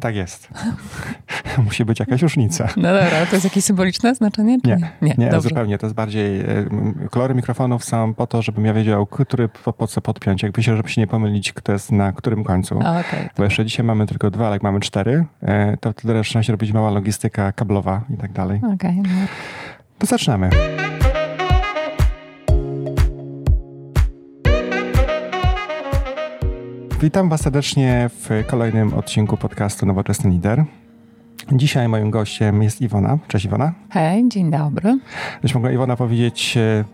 Tak jest. Musi być jakaś różnica. No dobra, to jest jakieś symboliczne znaczenie? Nie, nie, nie, nie zupełnie. To jest bardziej, e, kolory mikrofonów są po to, żebym ja wiedział, który po, po co podpiąć. Jakby się, żeby się nie pomylić, kto jest na którym końcu. A, okay. Bo jeszcze dzisiaj mamy tylko dwa, ale jak mamy cztery, e, to wtedy zaczyna się robić mała logistyka kablowa i tak dalej. Okej. Okay, no. To zaczynamy. Witam Was serdecznie w kolejnym odcinku podcastu Nowoczesny Lider. Dzisiaj moim gościem jest Iwona. Cześć Iwona. Hej, dzień dobry. Byś mogła Iwona powiedzieć, e,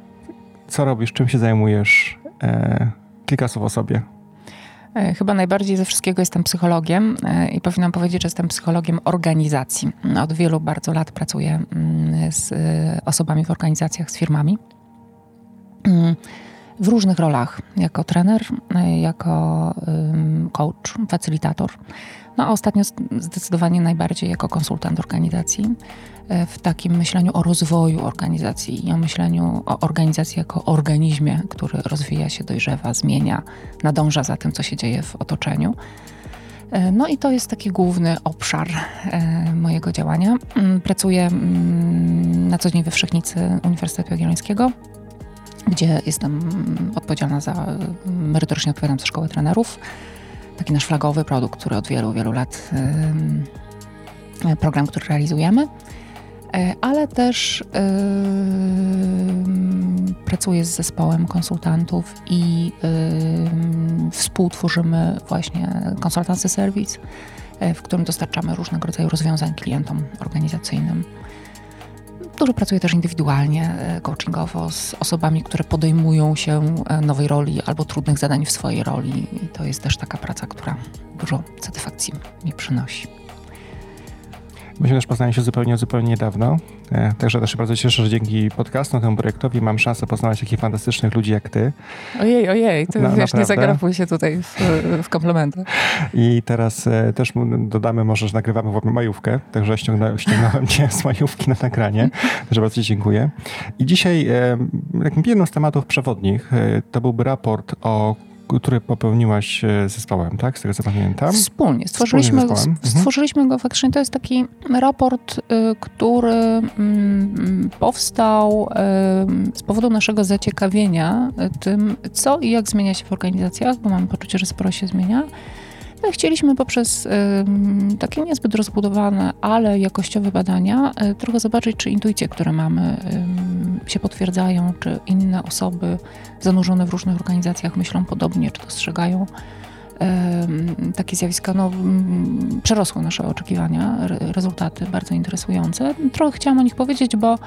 co robisz, czym się zajmujesz? E, kilka słów o sobie. E, chyba najbardziej ze wszystkiego jestem psychologiem i powinnam powiedzieć, że jestem psychologiem organizacji. Od wielu bardzo lat pracuję mm, z osobami w organizacjach, z firmami. W różnych rolach, jako trener, jako coach, facylitator. No a ostatnio zdecydowanie najbardziej jako konsultant organizacji, e, w takim myśleniu o rozwoju organizacji i o myśleniu o organizacji jako organizmie, który rozwija się, dojrzewa, zmienia, nadąża za tym, co się dzieje w otoczeniu. E, no i to jest taki główny obszar e, mojego działania. Mm, pracuję mm, na co dzień we Wszechnicy Uniwersytetu Jagiellońskiego gdzie jestem odpowiedzialna za, merytorycznie odpowiadam za szkołę trenerów. Taki nasz flagowy produkt, który od wielu, wielu lat, program, który realizujemy. E, ale też pracuję z zespołem konsultantów i współtworzymy właśnie konsultancy serwis, yy, w którym dostarczamy różnego rodzaju rozwiązań klientom organizacyjnym. Dużo pracuję też indywidualnie, e, coachingowo z osobami, które podejmują się e, nowej roli albo trudnych zadań w swojej roli. I to jest też taka praca, która dużo satysfakcji mi przynosi. Myśmy też poznali się zupełnie, zupełnie niedawno. E, także też się bardzo cieszę, że dzięki podcastu, temu projektowi mam szansę poznać takich fantastycznych ludzi jak ty. Ojej, ojej, to no, wiesz, naprawdę. nie zagrapuj się tutaj w, w. I teraz e, też dodamy może, że nagrywamy w majówkę, także ściągnąłem, ściągnąłem cię z majówki na nagranie, także bardzo ci dziękuję. I dzisiaj e, jednym z tematów przewodnich to byłby raport o który popełniłaś e, zespołem, tak? Z tego co pamiętam. Wspólnie. Stworzyliśmy, Wspólnie mhm. stworzyliśmy go faktycznie. To jest taki raport, y, który mm, powstał y, z powodu naszego zaciekawienia tym, co i jak zmienia się w organizacjach, bo mamy poczucie, że sporo się zmienia. Chcieliśmy poprzez takie niezbyt rozbudowane, ale jakościowe badania y, trochę zobaczyć, czy intuicje, które mamy, się potwierdzają, czy inne osoby zanurzone w różnych organizacjach myślą podobnie, czy dostrzegają takie zjawiska no, przerosły nasze oczekiwania, rezultaty bardzo interesujące. Trochę chciałam o nich powiedzieć, bo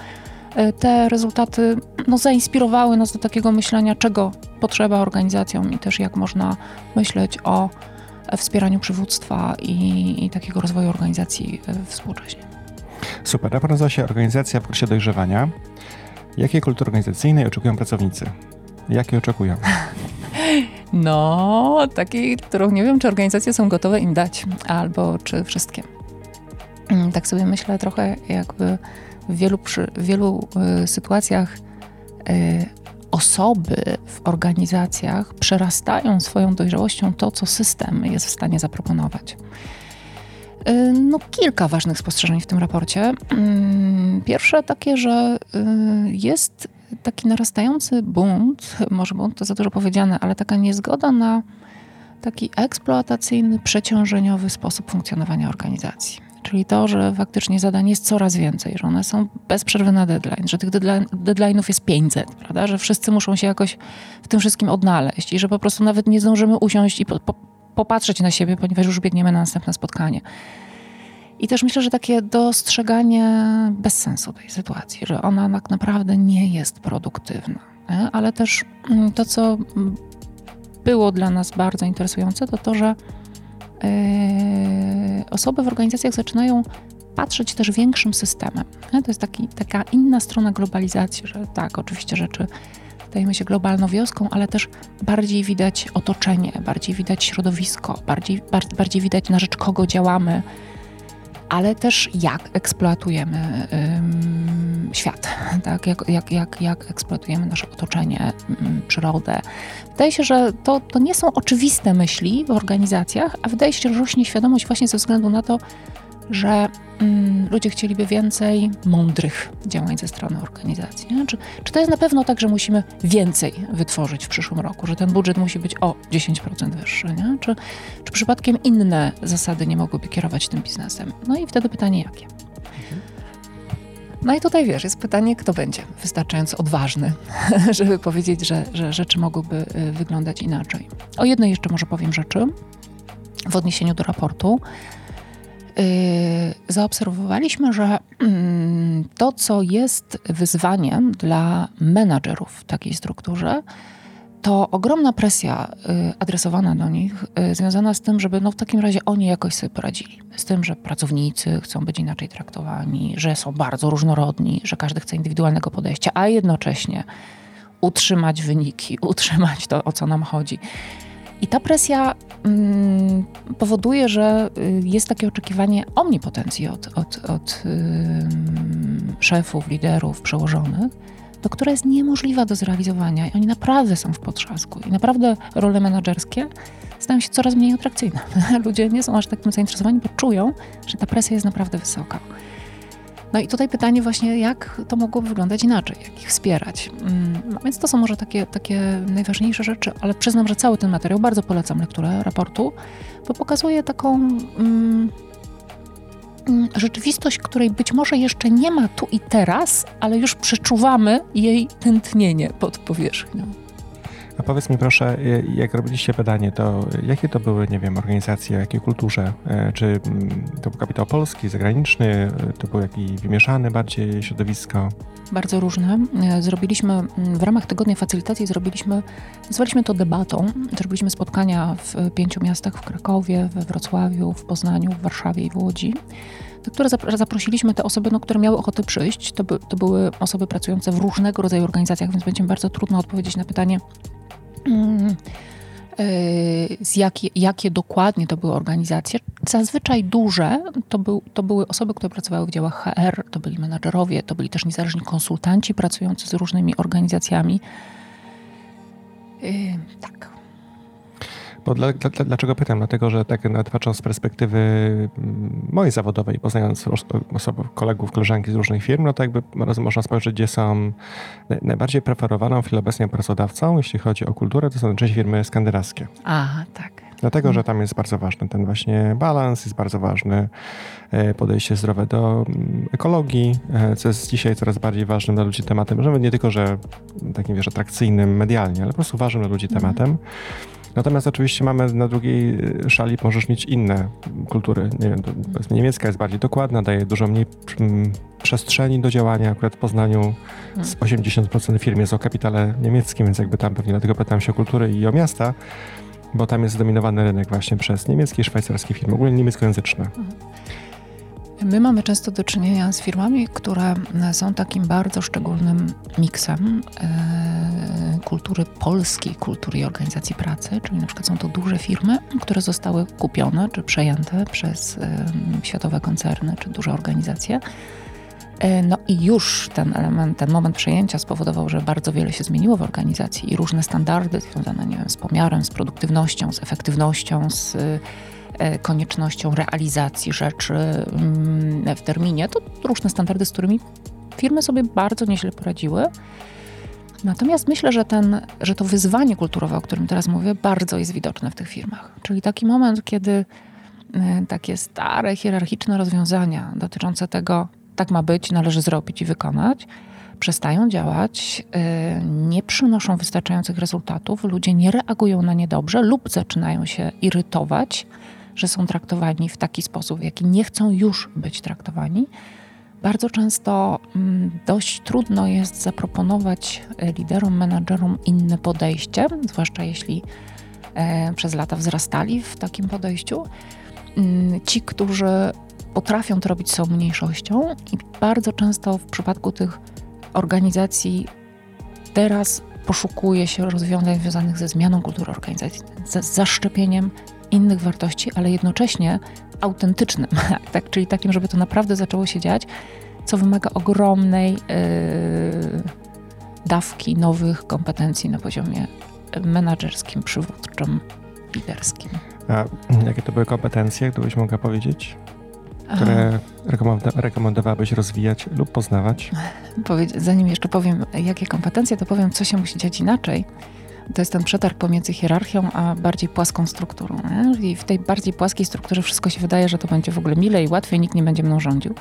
e, te rezultaty no, zainspirowały nas do takiego myślenia, czego potrzeba organizacjom i też jak można myśleć o wspieraniu przywództwa i, i takiego rozwoju organizacji e, współcześnie. Super. Raport nazywa się Organizacja w okresie dojrzewania. Jakiej kultury organizacyjnej oczekują pracownicy? Jakie oczekują? No, takiej, którą nie wiem, czy organizacje są gotowe im dać, albo czy wszystkie. Mm, tak sobie myślę trochę jakby w wielu, przy, w wielu y, sytuacjach y, osoby w organizacjach przerastają swoją dojrzałością to, co system jest w stanie zaproponować. Y, no, kilka ważnych spostrzeżeń w tym raporcie. Mm, pierwsze takie, że y, jest taki narastający bunt, może bunt to za dużo powiedziane, ale taka niezgoda na taki eksploatacyjny, przeciążeniowy sposób funkcjonowania organizacji. Czyli to, że faktycznie zadań jest coraz więcej, że one są bez przerwy na deadline, że tych deadline'ów jest 500, prawda? że wszyscy muszą się jakoś w tym wszystkim odnaleźć i że po prostu nawet nie zdążymy usiąść i po, po, popatrzeć na siebie, ponieważ już biegniemy na następne spotkanie. I też myślę, że takie dostrzeganie bezsensu tej sytuacji, że ona tak naprawdę nie jest produktywna. Nie? Ale też mm, to, co było dla nas bardzo interesujące, to to, że osoby w organizacjach zaczynają patrzeć też większym systemem. To jest taki, taka inna strona globalizacji, że tak, oczywiście rzeczy stajemy się globalną wioską, ale też bardziej widać otoczenie, bardziej widać środowisko, bardziej, bardziej widać na rzecz kogo działamy, ale też jak eksploatujemy świat, tak? jak, jak, jak, jak eksploatujemy nasze otoczenie, mm, przyrodę. Wydaje się, że to, to nie są oczywiste myśli w organizacjach, a wydaje się, że rośnie świadomość właśnie ze względu na to, że mm, ludzie chcieliby więcej mądrych działań ze strony organizacji. Czy, czy to jest na pewno tak, że musimy więcej wytworzyć w przyszłym roku, że ten budżet musi być o 10% wyższy? Nie? Czy, czy przypadkiem inne zasady nie mogłyby kierować tym biznesem? No i wtedy pytanie jakie? No i tutaj wiesz, jest pytanie, kto będzie wystarczająco odważny, żeby powiedzieć, że, że rzeczy mogłyby y, wyglądać inaczej. O jednej jeszcze może powiem rzeczy w odniesieniu do raportu. Yy, zaobserwowaliśmy, że mm, to, co jest wyzwaniem dla menadżerów w takiej strukturze, to ogromna presja y, adresowana do nich, y, związana z tym, żeby no w takim razie oni jakoś sobie poradzili. Z tym, że pracownicy chcą być inaczej traktowani, że są bardzo różnorodni, że każdy chce indywidualnego podejścia, a jednocześnie utrzymać wyniki, utrzymać to, o co nam chodzi. I ta presja mm, powoduje, że y, jest takie oczekiwanie omnipotencji od, od, od szefów, liderów, przełożonych, to która jest niemożliwa do zrealizowania i oni naprawdę są w potrzasku i naprawdę role menedżerskie stają się coraz mniej atrakcyjne. Ludzie nie są aż tak tym zainteresowani, bo czują, że ta presja jest naprawdę wysoka. No i tutaj pytanie właśnie, jak to mogłoby wyglądać inaczej, jak ich wspierać. No więc to są może takie, takie najważniejsze rzeczy, ale przyznam, że cały ten materiał bardzo polecam lekturę raportu, bo pokazuje taką mm, rzeczywistość, której być może jeszcze nie ma tu i teraz, ale już przeczuwamy jej tętnienie pod powierzchnią. A powiedz mi proszę, jak robiliście badanie, to jakie to były, nie wiem, organizacje, o jakiej kulturze? E, czy mm, to był kapitał polski, zagraniczny, e, to był jakiś wymieszany bardziej środowisko? Bardzo różne. E, zrobiliśmy, mm, w ramach tygodnia facylitacji zrobiliśmy, nazwaliśmy to debatą. Zrobiliśmy spotkania w pięciu miastach, w Krakowie, we Wrocławiu, w Poznaniu, w Warszawie i w Łodzi do które zaprosiliśmy te osoby, no, które miały ochotę przyjść. To, by, to były osoby pracujące w różnego rodzaju organizacjach, więc będzie bardzo trudno odpowiedzieć na pytanie, z jakie, jakie dokładnie to były organizacje. Zazwyczaj duże to, był, to były osoby, które pracowały w działach HR, to byli menadżerowie, to byli też niezależni konsultanci pracujący z różnymi organizacjami. Yy, tak. Bo dla, dla, dlaczego pytam? Dlatego, że tak nawet patrząc z perspektywy mm, mojej zawodowej, poznając osoby, kolegów, koleżanki z różnych firm, no to jakby można spojrzeć, gdzie są najbardziej preferowaną w chwili obecnej pracodawcą, jeśli chodzi o kulturę, to są najczęściej firmy skandynawskie. Aha, tak. Dlatego, że tam jest bardzo ważny ten właśnie balans, jest bardzo ważny e, podejście zdrowe do mm, ekologii, e, co jest dzisiaj coraz bardziej ważnym dla ludzi tematem, że nie tylko, że takim wiesz, atrakcyjnym medialnie, ale po prostu ważnym dla ludzi mhm. Natomiast oczywiście mamy na drugiej y, szali możesz mieć inne kultury. Nie wiem, niemiecka jest bardziej dokładna, daje dużo mniej mm, przestrzeni do działania. Akurat w Poznaniu z 80% hmm. firm jest o kapitale niemieckim, więc jakby tam pewnie dlatego pytam się o kultury i o miasta, bo tam jest zdominowany rynek właśnie przez niemieckie i szwajcarskie firmy, ogólnie niemieckojęzyczne. Hmm. My mamy często do czynienia z firmami, które są takim bardzo szczególnym miksem e, kultury polskiej, kultury i organizacji pracy, czyli na przykład są to duże firmy, które zostały kupione czy przejęte przez światowe koncerny czy duże organizacje. E, no i już ten element, ten moment przejęcia spowodował, że bardzo wiele się zmieniło w organizacji i różne standardy związane, nie wiem, z pomiarem, z produktywnością, z efektywnością, z E, koniecznością realizacji rzeczy mm, w terminie. To różne standardy, z którymi firmy sobie bardzo nieźle poradziły. Natomiast myślę, że, ten, że to wyzwanie kulturowe, o którym teraz mówię, bardzo jest widoczne w tych firmach. Czyli taki moment, kiedy e, takie stare, hierarchiczne rozwiązania dotyczące tego, tak ma być, należy zrobić i wykonać, przestają działać, e, nie przynoszą wystarczających rezultatów, ludzie nie reagują na nie dobrze lub zaczynają się irytować że są traktowani w taki sposób, w jaki nie chcą już być traktowani. Bardzo często mm, dość trudno jest zaproponować e, liderom, menadżerom inne podejście, zwłaszcza jeśli e, przez lata wzrastali w takim podejściu. Mm, ci, którzy potrafią to robić, są mniejszością i bardzo często w przypadku tych organizacji teraz poszukuje się rozwiązań związanych ze zmianą kultury organizacji, ze zaszczepieniem innych wartości, ale jednocześnie autentycznym, tak? czyli takim, żeby to naprawdę zaczęło się dziać co wymaga ogromnej yy, dawki nowych kompetencji na poziomie menedżerskim, przywódczym, liderskim. A jakie to były kompetencje, gdybyś mogła powiedzieć? które rekomendowałabyś rozwijać lub poznawać? Zanim jeszcze powiem, jakie kompetencje, to powiem, co się musi dziać inaczej. To jest ten przetarg pomiędzy hierarchią a bardziej płaską strukturą. Nie? I w tej bardziej płaskiej strukturze wszystko się wydaje, że to będzie w ogóle mile i łatwiej, nikt nie będzie mną rządził.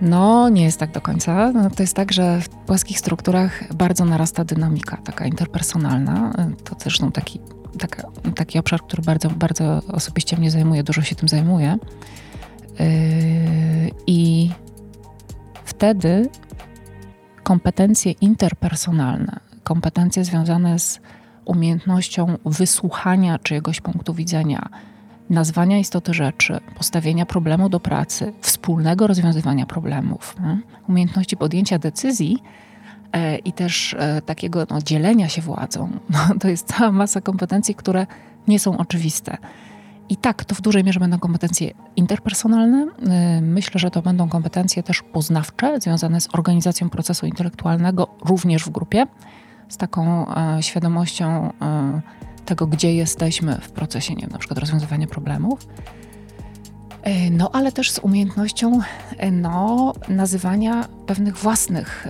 No, nie jest tak do końca. No, to jest tak, że w płaskich strukturach bardzo narasta dynamika, taka interpersonalna. To zresztą taki, taka, taki obszar, który bardzo, bardzo osobiście mnie zajmuje, dużo się tym zajmuję. Yy, I wtedy kompetencje interpersonalne, kompetencje związane z umiejętnością wysłuchania czyjegoś punktu widzenia, nazwania istoty rzeczy, postawienia problemu do pracy, wspólnego rozwiązywania problemów, nie? umiejętności podjęcia decyzji e, i też e, takiego no, dzielenia się władzą. No, to jest cała masa kompetencji, które nie są oczywiste. I tak, to w dużej mierze będą kompetencje interpersonalne. Y, myślę, że to będą kompetencje też poznawcze, związane z organizacją procesu intelektualnego, również w grupie, z taką e, świadomością e, tego, gdzie jesteśmy w procesie, nie wiem, na przykład rozwiązywania problemów. E, no, ale też z umiejętnością no, nazywania pewnych własnych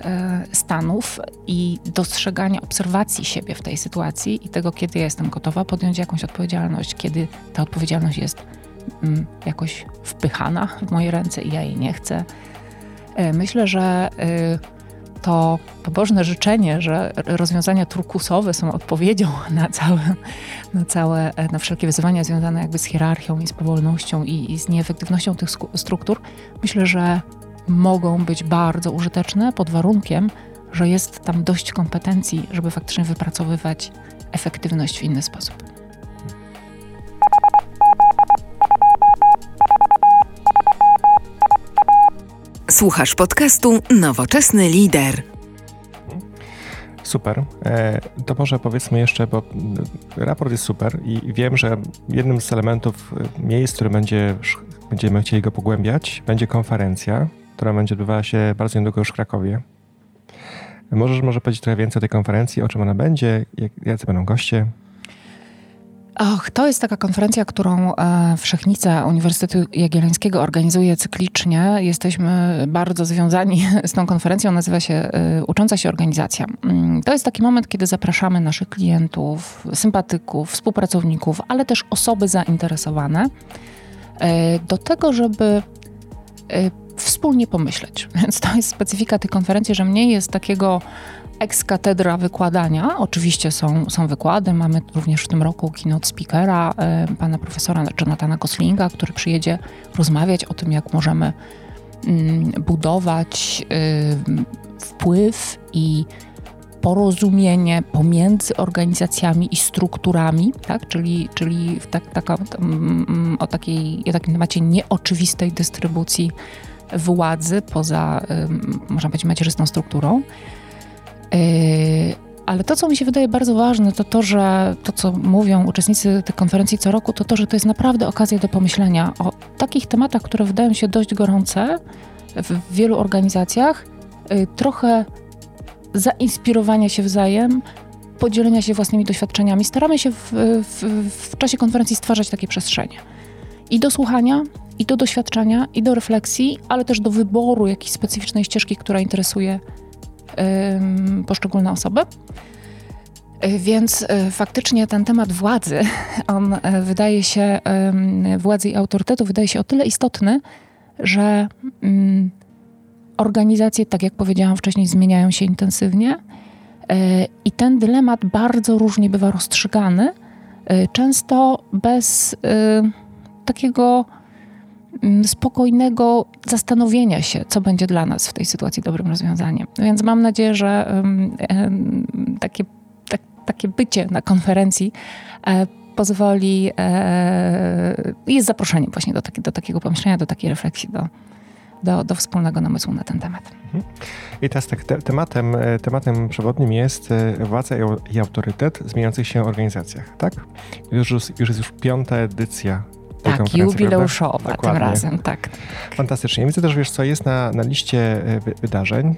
stanów i dostrzegania obserwacji siebie w tej sytuacji i tego, kiedy ja jestem gotowa podjąć jakąś odpowiedzialność, kiedy ta odpowiedzialność jest mm, jakoś wpychana w moje ręce i ja jej nie chcę. Myślę, że to pobożne życzenie, że rozwiązania turkusowe są odpowiedzią na całe, na całe, na wszelkie wyzwania związane jakby z hierarchią i z powolnością i, i z nieefektywnością tych struktur, myślę, że mogą być bardzo użyteczne pod warunkiem, że jest tam dość kompetencji, żeby faktycznie wypracowywać efektywność w inny sposób. Słuchasz podcastu Nowoczesny Lider. Super. E, to może powiedzmy jeszcze, bo raport jest super i wiem, że jednym z elementów e, miejsc, które będzie, będziemy chcieli go pogłębiać, będzie konferencja, która będzie odbywała się bardzo niedługo już w Krakowie. Możesz może powiedzieć trochę więcej o tej konferencji, o czym ona będzie, jacy będą goście? Och, to jest taka konferencja, którą e, Wszechnica Uniwersytetu Jagiellońskiego organizuje cyklicznie. Jesteśmy bardzo związani z tą konferencją, nazywa się e, Ucząca się Organizacja. Mm, to jest taki moment, kiedy zapraszamy naszych klientów, sympatyków, współpracowników, ale też osoby zainteresowane e, do tego, żeby wspólnie pomyśleć. Więc to jest specyfika tej konferencji, że mniej jest takiego ex katedra wykładania. Oczywiście są, są wykłady. Mamy również w tym roku keynote speakera, y, pana profesora Jonathana Goslinga, który przyjedzie rozmawiać o tym, jak możemy y, budować y, wpływ i porozumienie pomiędzy organizacjami i strukturami, tak? czyli, czyli tak, taka, o, takiej, o takim temacie nieoczywistej dystrybucji władzy poza, można powiedzieć, macierzystą strukturą. Yy, ale to, co mi się wydaje bardzo ważne, to to, że to, co mówią uczestnicy tej konferencji co roku, to to, że to jest naprawdę okazja do pomyślenia o takich tematach, które wydają się dość gorące w wielu organizacjach, yy, trochę zainspirowania się wzajem, podzielenia się własnymi doświadczeniami. Staramy się w, w, w czasie konferencji stwarzać takie przestrzenie. I do słuchania, i do doświadczenia, i do refleksji, ale też do wyboru jakiejś specyficznej ścieżki, która interesuje poszczególne osoby. E, więc e, faktycznie ten temat władzy, on e, wydaje się, władzy i autorytetu wydaje się o tyle istotny, że mm, organizacje, tak jak powiedziałam wcześniej, zmieniają się intensywnie i ten dylemat bardzo różnie bywa rozstrzygany, często bez takiego spokojnego zastanowienia się, co będzie dla nas w tej sytuacji dobrym rozwiązaniem. Więc mam nadzieję, że takie, tak, takie bycie na konferencji e, pozwoli, e, jest zaproszeniem właśnie do, taki, do takiego pomyślenia, do takiej refleksji, do, do, do wspólnego namysłu na ten temat. Mhm. I teraz tak, te, tematem, e, tematem przewodnim jest władza i autorytet w zmieniających się organizacjach, tak? Już, już jest już piąta edycja tak. Tak, jubileuszowa tym razem, tak. Fantastycznie. Widzę też, wiesz co, jest na, na liście e, wydarzeń.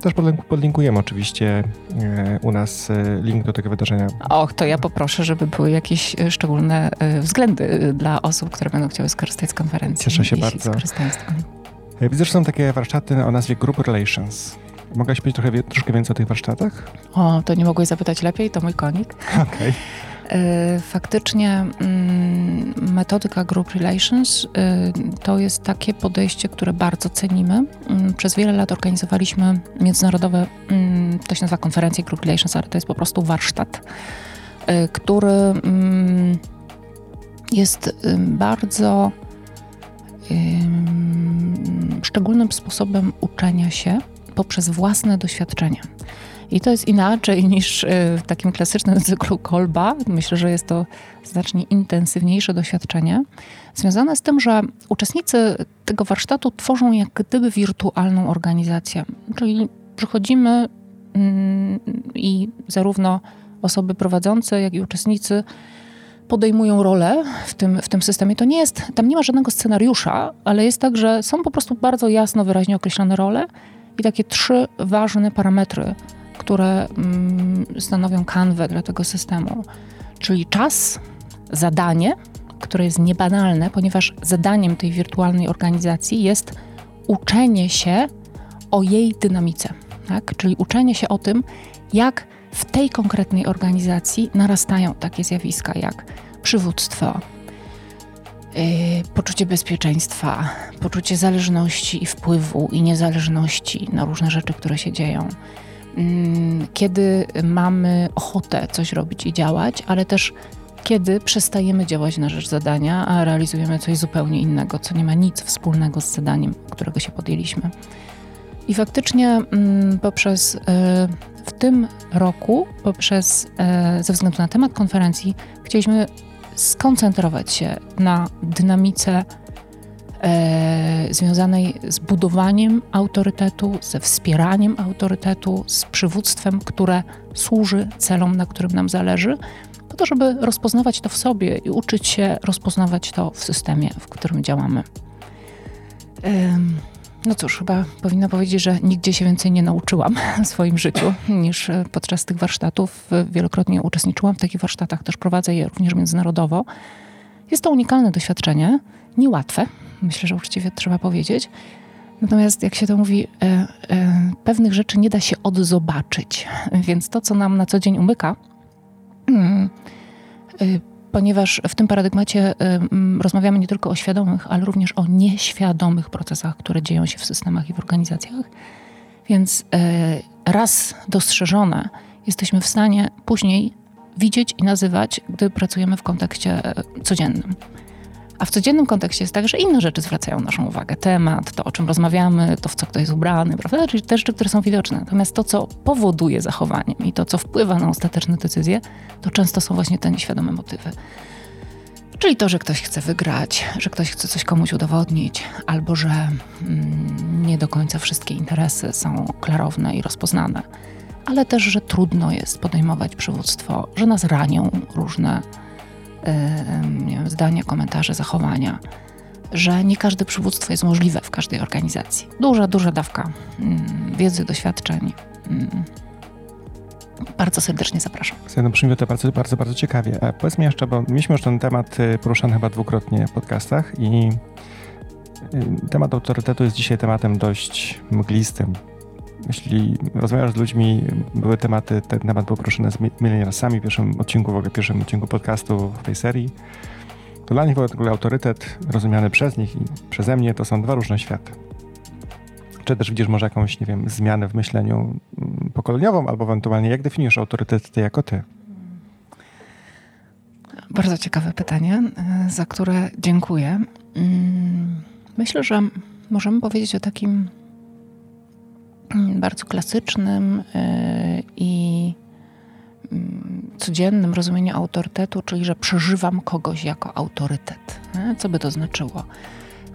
Też podlinkujemy oczywiście e, u nas e, link do tego wydarzenia. Och, to ja poproszę, żeby były jakieś szczególne względy dla osób, które będą chciały skorzystać z konferencji. Cieszę się bardzo. Widzę, że są takie warsztaty o nazwie Group Relations. Mogłaś powiedzieć trochę, troszkę więcej o tych warsztatach? O, to nie mogłeś zapytać lepiej, to mój konik. Okej. Okay. Faktycznie mm, metodyka Group Relations y, to jest takie podejście, które bardzo cenimy. Mm, przez wiele lat organizowaliśmy międzynarodowe, mm, to się nazywa konferencje Group Relations, ale to jest po prostu warsztat, y, który jest y, bardzo szczególnym sposobem uczenia się poprzez własne doświadczenia. I to jest inaczej niż e, w takim klasycznym cyklu kolba. Myślę, że jest to znacznie intensywniejsze doświadczenie, związane z tym, że uczestnicy tego warsztatu tworzą jak gdyby wirtualną organizację. Czyli przychodzimy mm, i zarówno osoby prowadzące, jak i uczestnicy podejmują rolę w tym, w tym systemie. To nie jest, tam nie ma żadnego scenariusza, ale jest tak, że są po prostu bardzo jasno, wyraźnie określone role i takie trzy ważne parametry, które mm, stanowią kanwę dla tego systemu. Czyli czas, zadanie, które jest niebanalne, ponieważ zadaniem tej wirtualnej organizacji jest uczenie się o jej dynamice. Tak? Czyli uczenie się o tym, jak w tej konkretnej organizacji narastają takie zjawiska jak przywództwo, yy, poczucie bezpieczeństwa, poczucie zależności i wpływu i niezależności na różne rzeczy, które się dzieją. Yy, kiedy mamy ochotę coś robić i działać, ale też kiedy przestajemy działać na rzecz zadania, a realizujemy coś zupełnie innego, co nie ma nic wspólnego z zadaniem, którego się podjęliśmy. I faktycznie mm, poprzez e, w tym roku, poprzez e, ze względu na temat konferencji, chcieliśmy skoncentrować się na dynamice związanej z budowaniem autorytetu, ze wspieraniem autorytetu, z przywództwem, które służy celom, na którym nam zależy, po to, żeby rozpoznawać to w sobie i uczyć się rozpoznawać to w systemie, w którym działamy. No cóż, chyba powinna powiedzieć, że nigdzie się więcej nie nauczyłam w swoim życiu niż podczas tych warsztatów. Wielokrotnie uczestniczyłam w takich warsztatach, też prowadzę je również międzynarodowo. Jest to unikalne doświadczenie, niełatwe, myślę, że uczciwie trzeba powiedzieć. Natomiast, jak się to mówi, e, e, pewnych rzeczy nie da się odzobaczyć. Więc to, co nam na co dzień umyka, mm, e, ponieważ w tym paradygmacie rozmawiamy nie tylko o świadomych, ale również o nieświadomych procesach, które dzieją się w systemach i w organizacjach. Więc e, raz dostrzeżone, jesteśmy w stanie później widzieć i nazywać, gdy pracujemy w kontekście e, codziennym. A w codziennym kontekście jest tak, że inne rzeczy zwracają naszą uwagę. Temat, to o czym rozmawiamy, to w co ktoś jest ubrany, prawda? Czyli te rzeczy, które są widoczne. Natomiast to, co powoduje zachowanie i to, co wpływa na ostateczne decyzje, to często są właśnie te nieświadome motywy. Czyli to, że ktoś chce wygrać, że ktoś chce coś komuś udowodnić, albo że mm, nie do końca wszystkie interesy są klarowne i rozpoznane, ale też, że trudno jest podejmować przywództwo, że nas ranią różne wiem, zdania, komentarze, zachowania, że nie każde przywództwo jest możliwe w każdej organizacji. Duża, duża dawka mm, wiedzy, doświadczeń. Mm. Bardzo serdecznie zapraszam. No brzmi to bardzo, bardzo, bardzo ciekawie. A powiedz mi jeszcze, bo mieliśmy już ten temat y, poruszany chyba dwukrotnie w podcastach i temat autorytetu jest dzisiaj tematem dość mglistym. Jeśli rozmawiasz z ludźmi, były tematy, ten temat był poruszony z milenialsami w pierwszym odcinku, w ogóle pierwszym odcinku podcastu w tej serii, to dla nich w ogóle autorytet rozumiany przez nich i przeze mnie to są dwa różne światy. Czy też widzisz może jakąś, nie wiem, zmianę w myśleniu mm, pokoleniową, albo ewentualnie jak definiujesz autorytet ty jako ty? Bardzo ciekawe pytanie, e, za które dziękuję. Mm, myślę, że możemy powiedzieć o takim bardzo klasycznym y, i mm, codziennym rozumieniu autorytetu, czyli że przeżywam kogoś jako autorytet. Co by to znaczyło?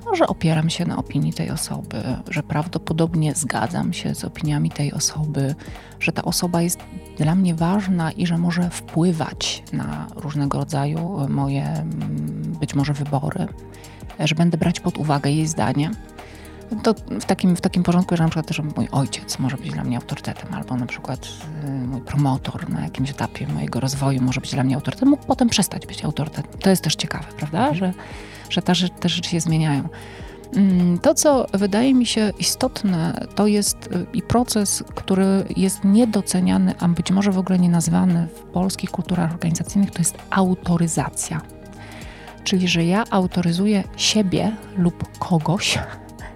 no, że opieram się na opinii tej osoby, że prawdopodobnie zgadzam się z opiniami tej osoby, że ta osoba jest dla mnie ważna i że może wpływać na różnego rodzaju moje mm, być może wybory, że będę brać pod uwagę jej zdanie. To w takim, w takim porządku, że na przykład też mój ojciec może być dla mnie autorytetem, albo na przykład y, mój promotor na jakimś etapie mojego rozwoju może być dla mnie autorytetem, mógł potem przestać być autorytetem. To jest też ciekawe, prawda? Mhm. Że, że te, te rzeczy się zmieniają. Mm, to, co wydaje mi się istotne, to jest y, i proces, który jest niedoceniany, a być może w ogóle nie nazwany w polskich kulturach organizacyjnych, to jest autoryzacja. Czyli, że ja autoryzuję siebie lub kogoś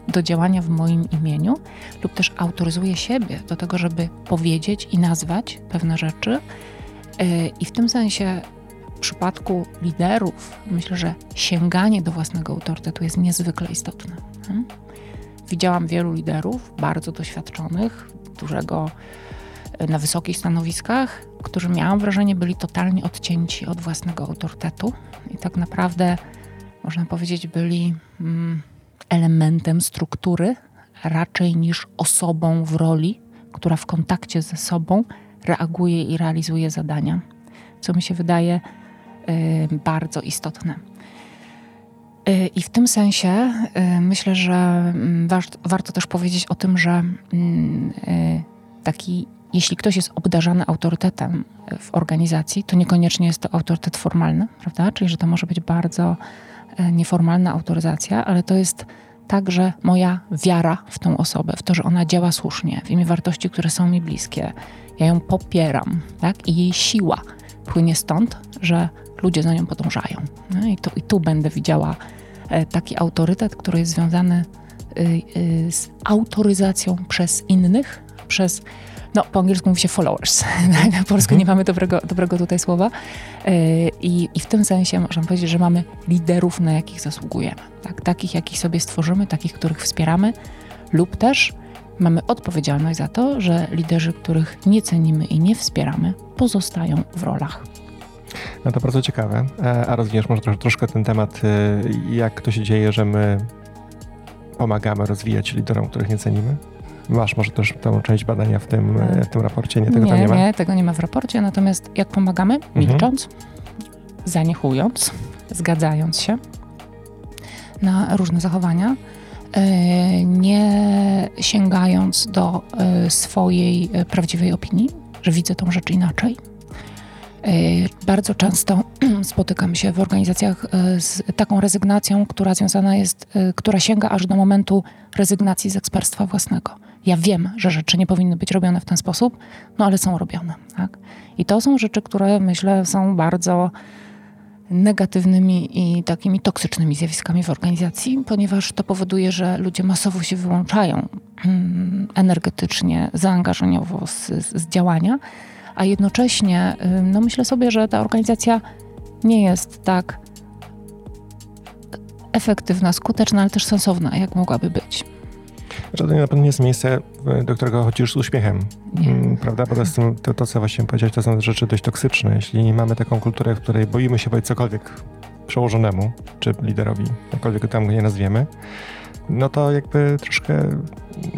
do działania w moim imieniu, lub też autoryzuję siebie do tego, żeby powiedzieć i nazwać pewne rzeczy. Y, I w tym sensie przypadku liderów myślę, że sięganie do własnego autorytetu jest niezwykle istotne. Hmm? Widziałam wielu liderów, bardzo doświadczonych, dużego e, na wysokich stanowiskach, którzy miałam wrażenie byli totalnie odcięci od własnego autorytetu i tak naprawdę można powiedzieć byli mm, elementem struktury raczej niż osobą w roli, która w kontakcie ze sobą reaguje i realizuje zadania. Co mi się wydaje Y, bardzo istotne. Y, I w tym sensie y, myślę, że mm, warto też powiedzieć o tym, że mm, taki, jeśli ktoś jest obdarzany autorytetem w organizacji, to niekoniecznie jest to autorytet formalny, prawda? Czyli, że to może być bardzo nieformalna autoryzacja, ale to jest także moja wiara w tą osobę, w to, że ona działa słusznie, w imię wartości, które są mi bliskie. Ja ją popieram, tak? I jej siła płynie stąd, że ludzie za nią podążają. No I, tu, I tu będę widziała e, taki autorytet, który jest związany y, y, z autoryzacją przez innych, przez no po angielsku mówi się followers, po polsku nie mhm. mamy dobrego, dobrego tutaj słowa e, I, i w tym sensie można powiedzieć, że mamy liderów, na jakich zasługujemy, tak? takich, jakich sobie stworzymy, takich, których wspieramy lub też mamy odpowiedzialność za to, że liderzy, których nie cenimy i nie wspieramy, pozostają w rolach no to bardzo ciekawe. E, a rozwiniesz może troszkę ten temat, e, jak to się dzieje, że my pomagamy rozwijać liderom, których nie cenimy? Masz może też tę część badania w tym, e, w tym raporcie? Nie, tego nie, nie ma? Nie, tego nie ma w raporcie. Natomiast jak pomagamy? Mhm. Milcząc, mhm. zaniechując, zgadzając się na różne zachowania, nie sięgając do swojej prawdziwej opinii, że widzę tą rzecz inaczej, bardzo często spotykam się w organizacjach z taką rezygnacją, która związana jest, która sięga aż do momentu rezygnacji z ekspertstwa własnego. Ja wiem, że rzeczy nie powinny być robione w ten sposób, no ale są robione. Tak? I to są rzeczy, które myślę są bardzo negatywnymi i takimi toksycznymi zjawiskami w organizacji, ponieważ to powoduje, że ludzie masowo się wyłączają mm, energetycznie, zaangażowaniowo z, z działania a jednocześnie no myślę sobie, że ta organizacja nie jest tak efektywna, skuteczna, ale też sensowna, jak mogłaby być. Że to na pewno nie jest miejsce, do którego chodzisz z uśmiechem, nie. Mm, prawda? Bo to, to, to, co właśnie powiedziałeś, to są rzeczy dość toksyczne. Jeśli mamy taką kulturę, w której boimy się powiedzieć cokolwiek przełożonemu, czy liderowi, jakkolwiek go tam nie nazwiemy, no to jakby troszkę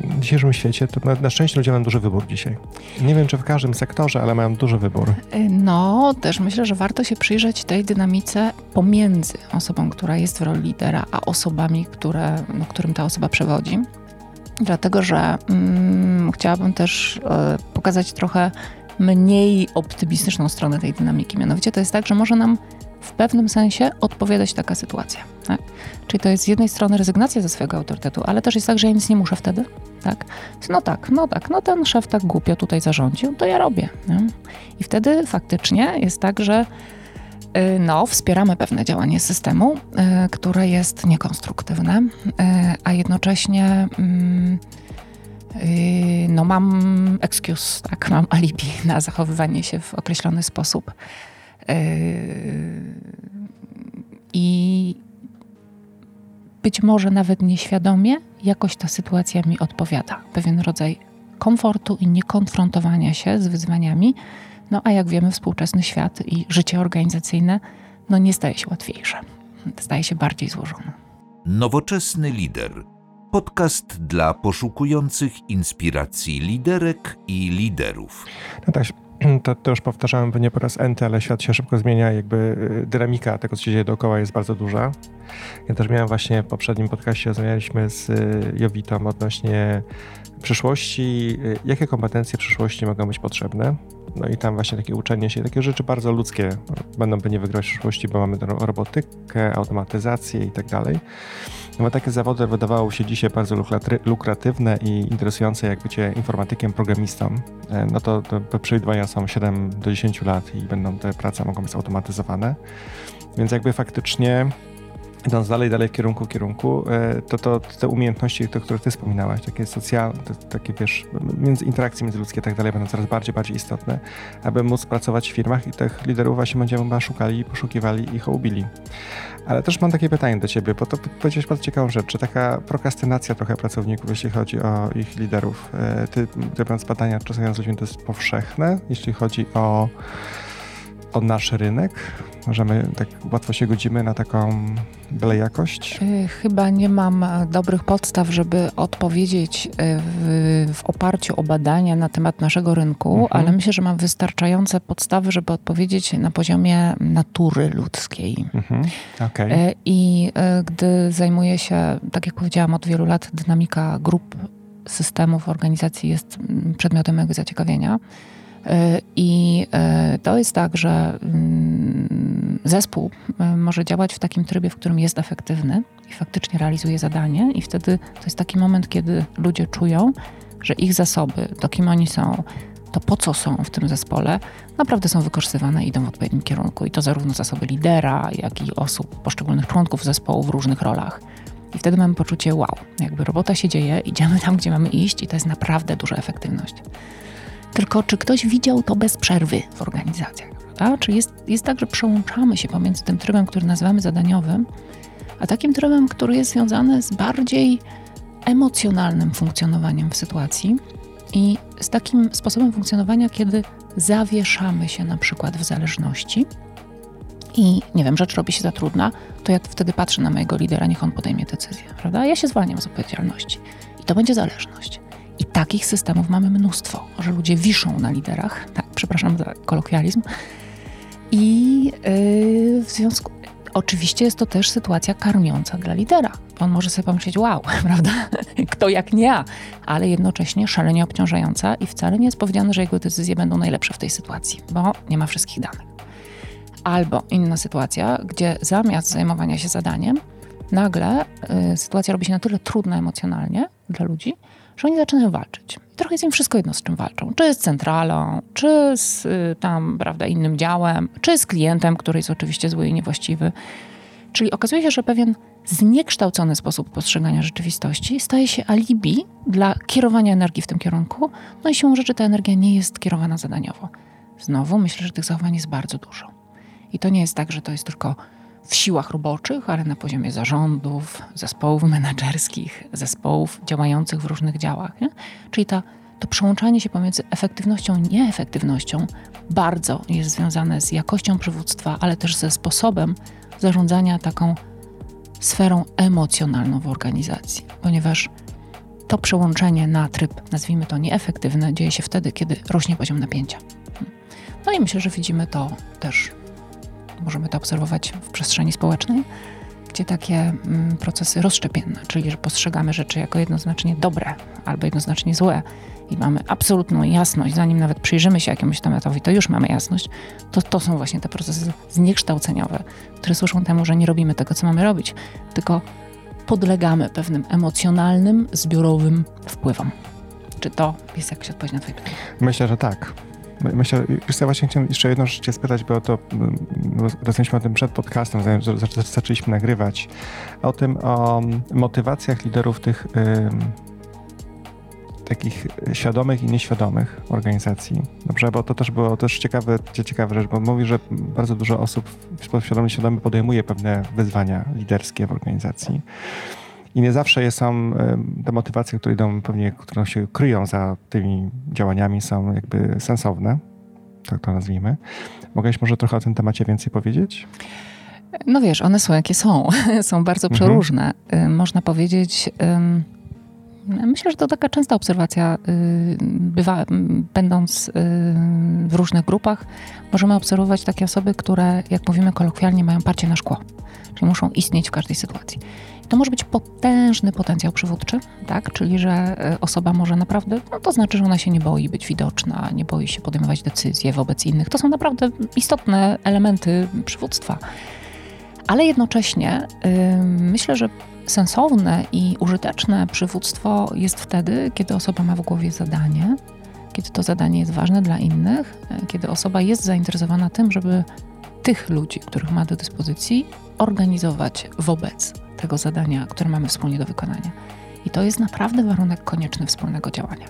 w dzisiejszym świecie, to na, na, szczęście ludzie mają duży wybór dzisiaj. Nie wiem, czy w każdym sektorze, ale mają duży wybór. Y, no, też myślę, że warto się przyjrzeć tej dynamice pomiędzy osobą, która jest w roli lidera, a osobami, które, no, którym ta osoba przewodzi. Dlatego, że mm, chciałabym też y, pokazać trochę mniej optymistyczną stronę tej dynamiki. Mianowicie to jest tak, że może nam w pewnym sensie odpowiadać taka sytuacja. Tak? Czyli to jest z jednej strony rezygnacja ze swojego autorytetu, ale też jest tak, że ja nic nie muszę wtedy. Tak? No tak, no tak, no ten szef tak głupio tutaj zarządził, to ja robię. Nie? I wtedy faktycznie jest tak, że no, wspieramy pewne działanie systemu, y, które jest niekonstruktywne, y, a jednocześnie mm, no, mam excuse, tak, mam alibi na zachowywanie się w określony sposób. I być może nawet nieświadomie jakoś ta sytuacja mi odpowiada. Pewien rodzaj komfortu i niekonfrontowania się z wyzwaniami. No a jak wiemy, współczesny świat i życie organizacyjne no, nie staje się łatwiejsze. Staje się bardziej złożone. Nowoczesny lider. Podcast dla poszukujących inspiracji liderek i liderów. No tak, to, to już powtarzałem pewnie po raz enty, ale świat się szybko zmienia, jakby y, dynamika tego, co się dzieje dookoła jest bardzo duża. Ja też miałem właśnie w poprzednim podcaście, rozmawialiśmy z y, Jowitą odnośnie przyszłości, y, jakie kompetencje przyszłości mogą być potrzebne. No i tam właśnie takie uczenie się, takie rzeczy bardzo ludzkie będą pewnie wygrać w przyszłości, bo mamy robotykę, automatyzację i tak dalej. No bo takie zawody wydawały się dzisiaj bardzo lukratywne i interesujące, jak bycie informatykiem, programistą. E, no to, to przewidywania są 7 do 10 lat i będą te prace mogą być zautomatyzowane. Więc jakby faktycznie idąc dalej, dalej w kierunku, kierunku, e, to, to te umiejętności, te, które ty wspominałaś, takie socjalne, takie wiesz, między, interakcje międzyludzkie i tak dalej będą coraz bardziej, bardziej istotne, aby móc pracować w firmach i tych liderów właśnie będziemy szukali, poszukiwali i hołbili. Ale też mam takie pytanie do ciebie, bo to powiedziałeś bardzo ciekawą rzecz, czy taka prokrastynacja trochę pracowników, jeśli chodzi o ich liderów, e, ty, robiąc badania czasami z ludźmi, to jest powszechne, jeśli chodzi o o nasz rynek? Możemy tak łatwo się godzimy na taką byle jakość? Y, chyba nie mam e, dobrych podstaw, żeby odpowiedzieć e, w, w oparciu o badania na temat naszego rynku, mhm. ale myślę, że mam wystarczające podstawy, żeby odpowiedzieć na poziomie natury ludzkiej. Mhm. Okay. E, I gdy zajmuję się, tak jak powiedziałam, od wielu lat dynamika grup, systemów, organizacji jest przedmiotem mojego zaciekawienia. E, I e, to jest tak, że mm, zespół e, może działać w takim trybie, w którym jest efektywny i faktycznie realizuje zadanie, i wtedy to jest taki moment, kiedy ludzie czują, że ich zasoby, to kim oni są, to po co są w tym zespole, naprawdę są wykorzystywane i idą w odpowiednim kierunku. I to zarówno zasoby lidera, jak i osób, poszczególnych członków zespołu w różnych rolach. I wtedy mamy poczucie, wow, jakby robota się dzieje, idziemy tam, gdzie mamy iść, i to jest naprawdę duża efektywność. Tylko czy ktoś widział to bez przerwy w organizacjach? Prawda? Czy jest, jest tak, że przełączamy się pomiędzy tym trybem, który nazywamy zadaniowym, a takim trybem, który jest związany z bardziej emocjonalnym funkcjonowaniem w sytuacji i z takim sposobem funkcjonowania, kiedy zawieszamy się na przykład w zależności i nie wiem, rzecz robi się za trudna, to ja wtedy patrzę na mojego lidera, niech on podejmie decyzję, prawda? Ja się zwalniam z odpowiedzialności i to będzie zależność. I takich systemów mamy mnóstwo, że ludzie wiszą na liderach, tak, przepraszam za kolokwializm. I yy, w związku, oczywiście jest to też sytuacja karmiąca dla lidera. On może sobie pomyśleć, wow, prawda? Kto jak nie ja, ale jednocześnie szalenie obciążająca i wcale nie jest powiedziane, że jego decyzje będą najlepsze w tej sytuacji, bo nie ma wszystkich danych. Albo inna sytuacja, gdzie zamiast zajmowania się zadaniem, nagle y, sytuacja robi się na tyle trudna emocjonalnie dla ludzi, że oni zaczynają walczyć. Trochę jest im wszystko jedno, z czym walczą. Czy z centralą, czy z y, tam, prawda, innym działem, czy z klientem, który jest oczywiście zły i niewłaściwy. Czyli okazuje się, że pewien zniekształcony sposób postrzegania rzeczywistości staje się alibi dla kierowania energii w tym kierunku, no i siłą rzeczy ta energia nie jest kierowana zadaniowo. Znowu myślę, że tych zachowań jest bardzo dużo. I to nie jest tak, że to jest tylko w siłach roboczych, ale na poziomie zarządów, zespołów menedżerskich, zespołów działających w różnych działach. Nie? Czyli ta, to przełączanie się pomiędzy efektywnością i nieefektywnością bardzo jest związane z jakością przywództwa, ale też ze sposobem zarządzania taką sferą emocjonalną w organizacji, ponieważ to przełączenie na tryb, nazwijmy to nieefektywny, dzieje się wtedy, kiedy rośnie poziom napięcia. No i myślę, że widzimy to też Możemy to obserwować w przestrzeni społecznej, gdzie takie mm, procesy rozszczepienne, czyli że postrzegamy rzeczy jako jednoznacznie dobre albo jednoznacznie złe i mamy absolutną jasność, zanim nawet przyjrzymy się jakiemuś tematowi, to już mamy jasność, to to są właśnie te procesy zniekształceniowe, które służą temu, że nie robimy tego, co mamy robić, tylko podlegamy pewnym emocjonalnym, zbiorowym wpływom. Czy to jest jakaś odpowiedź na Twoje pytanie? Myślę, że tak. Myślę, ja właśnie chciałem jeszcze jedną rzecz cię spytać, bo to mm, rozmawialiśmy o tym przed podcastem, zanim zaczęliśmy nagrywać, o tym, o motywacjach liderów tych takich świadomych i nieświadomych organizacji. Dobrze, bo to też było też ciekawe, ciekawe rzecz, bo mówi, że bardzo dużo osób w sposób świadomy, świadomy podejmuje pewne wyzwania liderskie w organizacji. I nie zawsze są te motywacje, które idą pewnie, które się kryją za tymi działaniami, są jakby sensowne. Tak to nazwijmy. Mogłeś może trochę o tym temacie więcej powiedzieć? No wiesz, one są jakie są. są bardzo mhm. przeróżne. Mhm. Można powiedzieć... Myślę, że to taka częsta obserwacja. Y, bywa, będąc y, w różnych grupach, możemy obserwować takie osoby, które, jak mówimy kolokwialnie, mają parcie na szkło, czyli muszą istnieć w każdej sytuacji. To może być potężny potencjał przywódczy, tak? czyli że y, osoba może naprawdę, no to znaczy, że ona się nie boi być widoczna, nie boi się podejmować decyzje wobec innych. To są naprawdę istotne elementy przywództwa. Ale jednocześnie yy, myślę, że sensowne i użyteczne przywództwo jest wtedy, kiedy osoba ma w głowie zadanie, kiedy to zadanie jest ważne dla innych, kiedy osoba jest zainteresowana tym, żeby tych ludzi, których ma do dyspozycji, organizować wobec tego zadania, które mamy wspólnie do wykonania. I to jest naprawdę warunek konieczny wspólnego działania.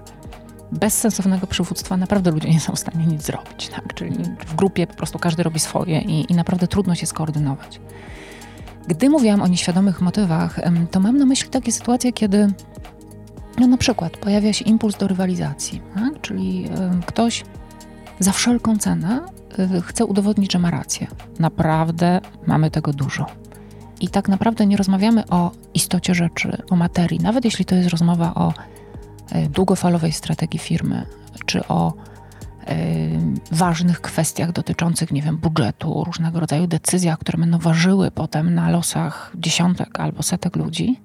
Bez sensownego przywództwa naprawdę ludzie nie są w stanie nic zrobić. Tak? Czyli w grupie po prostu każdy robi swoje i, i naprawdę trudno się skoordynować. Gdy mówiłam o nieświadomych motywach, to mam na myśli takie sytuacje, kiedy no na przykład pojawia się impuls do rywalizacji, tak? czyli ktoś za wszelką cenę chce udowodnić, że ma rację. Naprawdę mamy tego dużo. I tak naprawdę nie rozmawiamy o istocie rzeczy, o materii, nawet jeśli to jest rozmowa o e, długofalowej strategii firmy, czy o ważnych kwestiach dotyczących, nie wiem, budżetu, różnego rodzaju decyzjach, które będą ważyły potem na losach dziesiątek albo setek ludzi,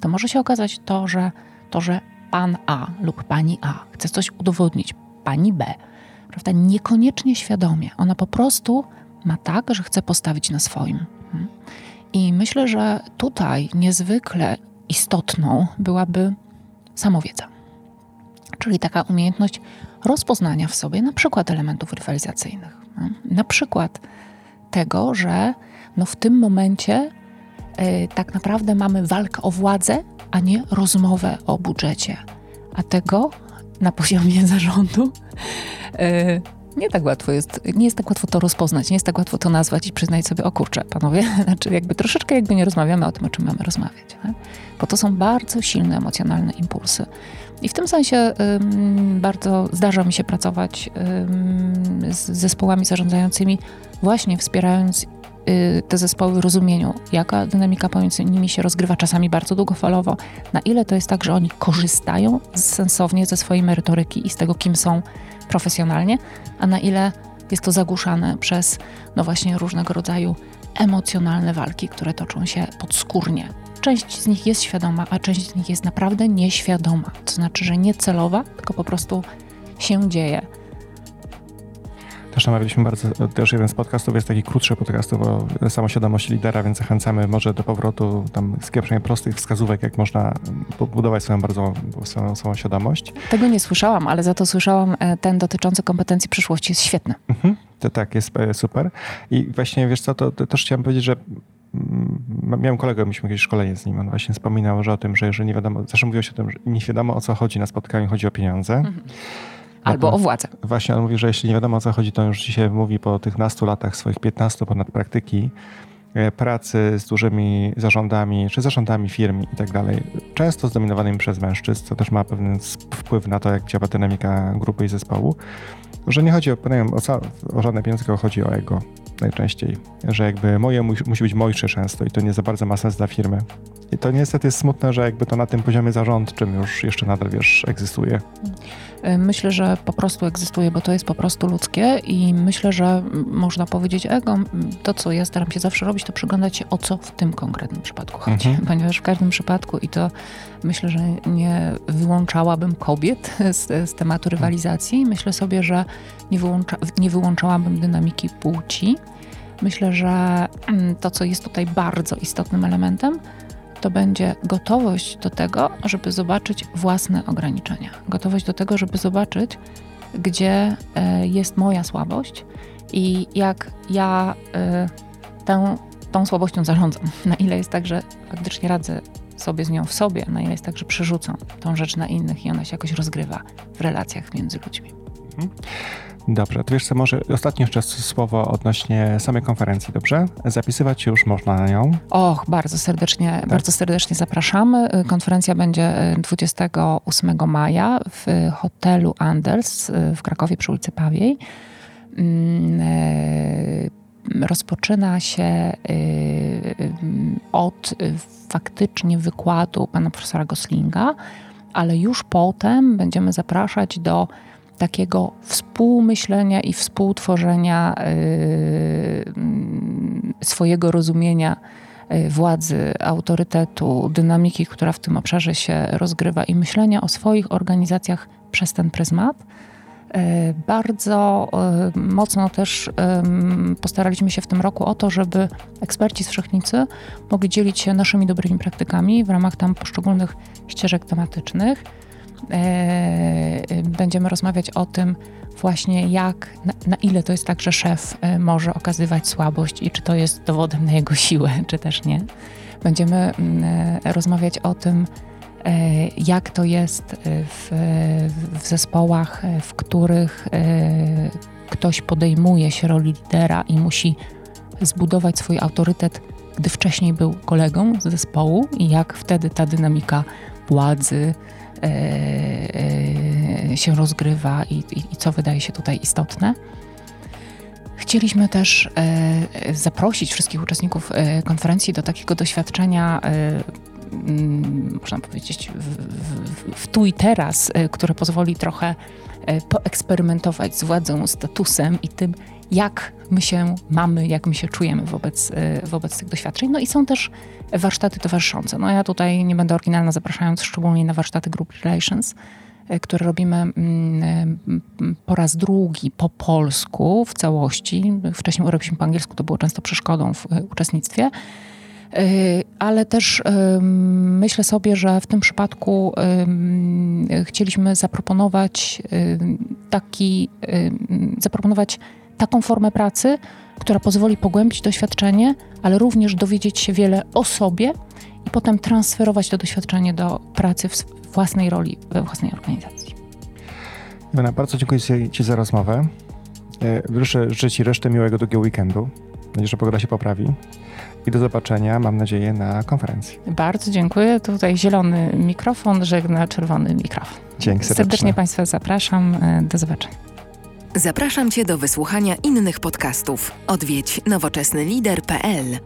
to może się okazać to, że to, że pan A lub pani A chce coś udowodnić pani B, prawda, niekoniecznie świadomie. Ona po prostu ma tak, że chce postawić na swoim. Hmm? I myślę, że tutaj niezwykle istotną byłaby samowiedza. Czyli taka umiejętność rozpoznania w sobie na przykład elementów rywalizacyjnych. No? Na przykład tego, że no w tym momencie y, tak naprawdę mamy walkę o władzę, a nie rozmowę o budżecie. A tego na poziomie zarządu y, nie tak łatwo jest, nie jest tak łatwo to rozpoznać, nie jest tak łatwo to nazwać i przyznać sobie, o kurczę, panowie, znaczy jakby troszeczkę jakby nie rozmawiamy o tym, o czym mamy rozmawiać. Nie? Bo to są bardzo silne emocjonalne impulsy. I w tym sensie bardzo zdarza mi się pracować z zespołami zarządzającymi, właśnie wspierając te zespoły rozumieniu, jaka dynamika pomiędzy nimi się rozgrywa, czasami bardzo długofalowo, na ile to jest tak, że oni korzystają sensownie ze swojej merytoryki i z tego, kim są profesjonalnie, a na ile jest to zagłuszane przez, no właśnie, różnego rodzaju emocjonalne walki, które toczą się podskórnie Część z nich jest świadoma, a część z nich jest naprawdę nieświadoma. To znaczy, że nie celowa, tylko po prostu się dzieje. Też namawialiśmy bardzo, też jeden z podcastów jest taki krótszy podcastów o samoświadomości lidera, więc zachęcamy może do powrotu tam skieprzenia prostych wskazówek, jak można budować swoją bardzo swoją samoświadomość. Tego nie słyszałam, ale za to słyszałam e, ten dotyczący kompetencji przyszłości jest świetny. Mhm, to tak, jest e, super. I właśnie wiesz co, to, to też chciałem powiedzieć, że miałem kolegę, mieliśmy jakieś szkolenie z nim, on właśnie wspominał, że o tym, że jeżeli nie wiadomo, zawsze mówiło się o tym, że nie wiadomo o co chodzi na spotkaniu, chodzi o pieniądze. Mhm. Albo o władzę. Właśnie on mówi, że jeśli nie wiadomo o co chodzi, to już dzisiaj mówi po tych nastu latach, swoich 15 ponad praktyki, e, pracy z dużymi zarządami, czy zarządami firm i tak dalej, często zdominowanymi przez mężczyzn, co też ma pewien wpływ na to, jak działa dynamika grupy i zespołu, że nie chodzi o, o, o żadne pieniądze, tylko chodzi o ego najczęściej, że jakby moje musi być mojsze często i to nie za bardzo ma sens dla firmy. I to niestety jest smutne, że jakby to na tym poziomie zarządczym już jeszcze nadal, wiesz, egzystuje. Y, myślę, że po prostu egzystuje, bo to jest po prostu ludzkie i myślę, że można powiedzieć ego, to co ja staram się zawsze robić, to przyglądać się o co w tym konkretnym przypadku chodzi. Mhm. Ponieważ w każdym przypadku i to myślę, że nie wyłączałabym kobiet z, z tematu rywalizacji. Myślę sobie, że nie, wyłącza, nie wyłączałabym dynamiki płci. Myślę, że mm, to, co jest tutaj bardzo istotnym elementem, to będzie gotowość do tego, żeby zobaczyć własne ograniczenia. Gotowość do tego, żeby zobaczyć, gdzie e, jest moja słabość i jak ja e, tę, tą słabością zarządzam. Na ile jest tak, że faktycznie radzę sobie z nią w sobie, na ile jest tak, że przerzucam tą rzecz na innych i ona się jakoś rozgrywa w relacjach między ludźmi. Mhm. Dobrze, to wiesz co, może ostatnie jeszcze słowo odnośnie samej konferencji, dobrze? Zapisywać już można na nią. Och, bardzo serdecznie, tak. bardzo serdecznie zapraszamy. Konferencja będzie 28 e, maja w hotelu Anders e, w Krakowie przy ulicy Pawiej. Mm, e, rozpoczyna się od faktycznie wykładu pana profesora Goslinga, ale już potem będziemy zapraszać do takiego współmyślenia i współtworzenia swojego rozumienia władzy, autorytetu, dynamiki, która w tym obszarze się rozgrywa i myślenia o swoich organizacjach przez ten pryzmat. E, bardzo mocno też postaraliśmy się w tym roku o to, żeby eksperci z Wszechnicy mogli dzielić się naszymi dobrymi praktykami w ramach tam poszczególnych ścieżek tematycznych. E, będziemy rozmawiać o tym właśnie jak, na, na, ile to jest tak, że szef może okazywać słabość i czy to jest dowodem na jego siłę, czy też nie. Będziemy mm, rozmawiać o tym, E, jak to jest e, w, w zespołach, e, w których ktoś podejmuje się roli lidera i musi zbudować swój autorytet, gdy wcześniej był kolegą z zespołu, i jak wtedy ta dynamika władzy się rozgrywa i, i, i co wydaje się tutaj istotne. Chcieliśmy też zaprosić wszystkich uczestników konferencji do takiego doświadczenia Mm, można powiedzieć, w, w, w tu i teraz, e, które pozwoli trochę e, poeksperymentować z władzą, statusem i tym, jak my się mamy, jak my się czujemy wobec, e, wobec tych doświadczeń. No i są też warsztaty towarzyszące. No ja tutaj nie będę oryginalna, zapraszając szczególnie na warsztaty Group Relations, które robimy mm, po raz drugi po polsku w całości. Wcześniej robiliśmy po angielsku, to było często przeszkodą w uczestnictwie. Y, ale też myślę sobie, że w tym przypadku chcieliśmy zaproponować taki, zaproponować taką formę pracy, która pozwoli pogłębić doświadczenie, ale również dowiedzieć się wiele o sobie i potem transferować to doświadczenie do pracy w własnej roli, we własnej organizacji. Iwona, bardzo dziękuję Ci za rozmowę. E, życzę, życzę Ci resztę miłego, długiego weekendu. Nadzieję, że pogoda się poprawi i do zobaczenia, mam nadzieję, na konferencji. Bardzo dziękuję. Tutaj zielony mikrofon, żegna czerwony mikrofon. Dzięki serdecznie. Serdecznie Państwa zapraszam. E, do zobaczenia. Zapraszam Cię do wysłuchania innych podcastów. Odwiedź nowoczesnylider.pl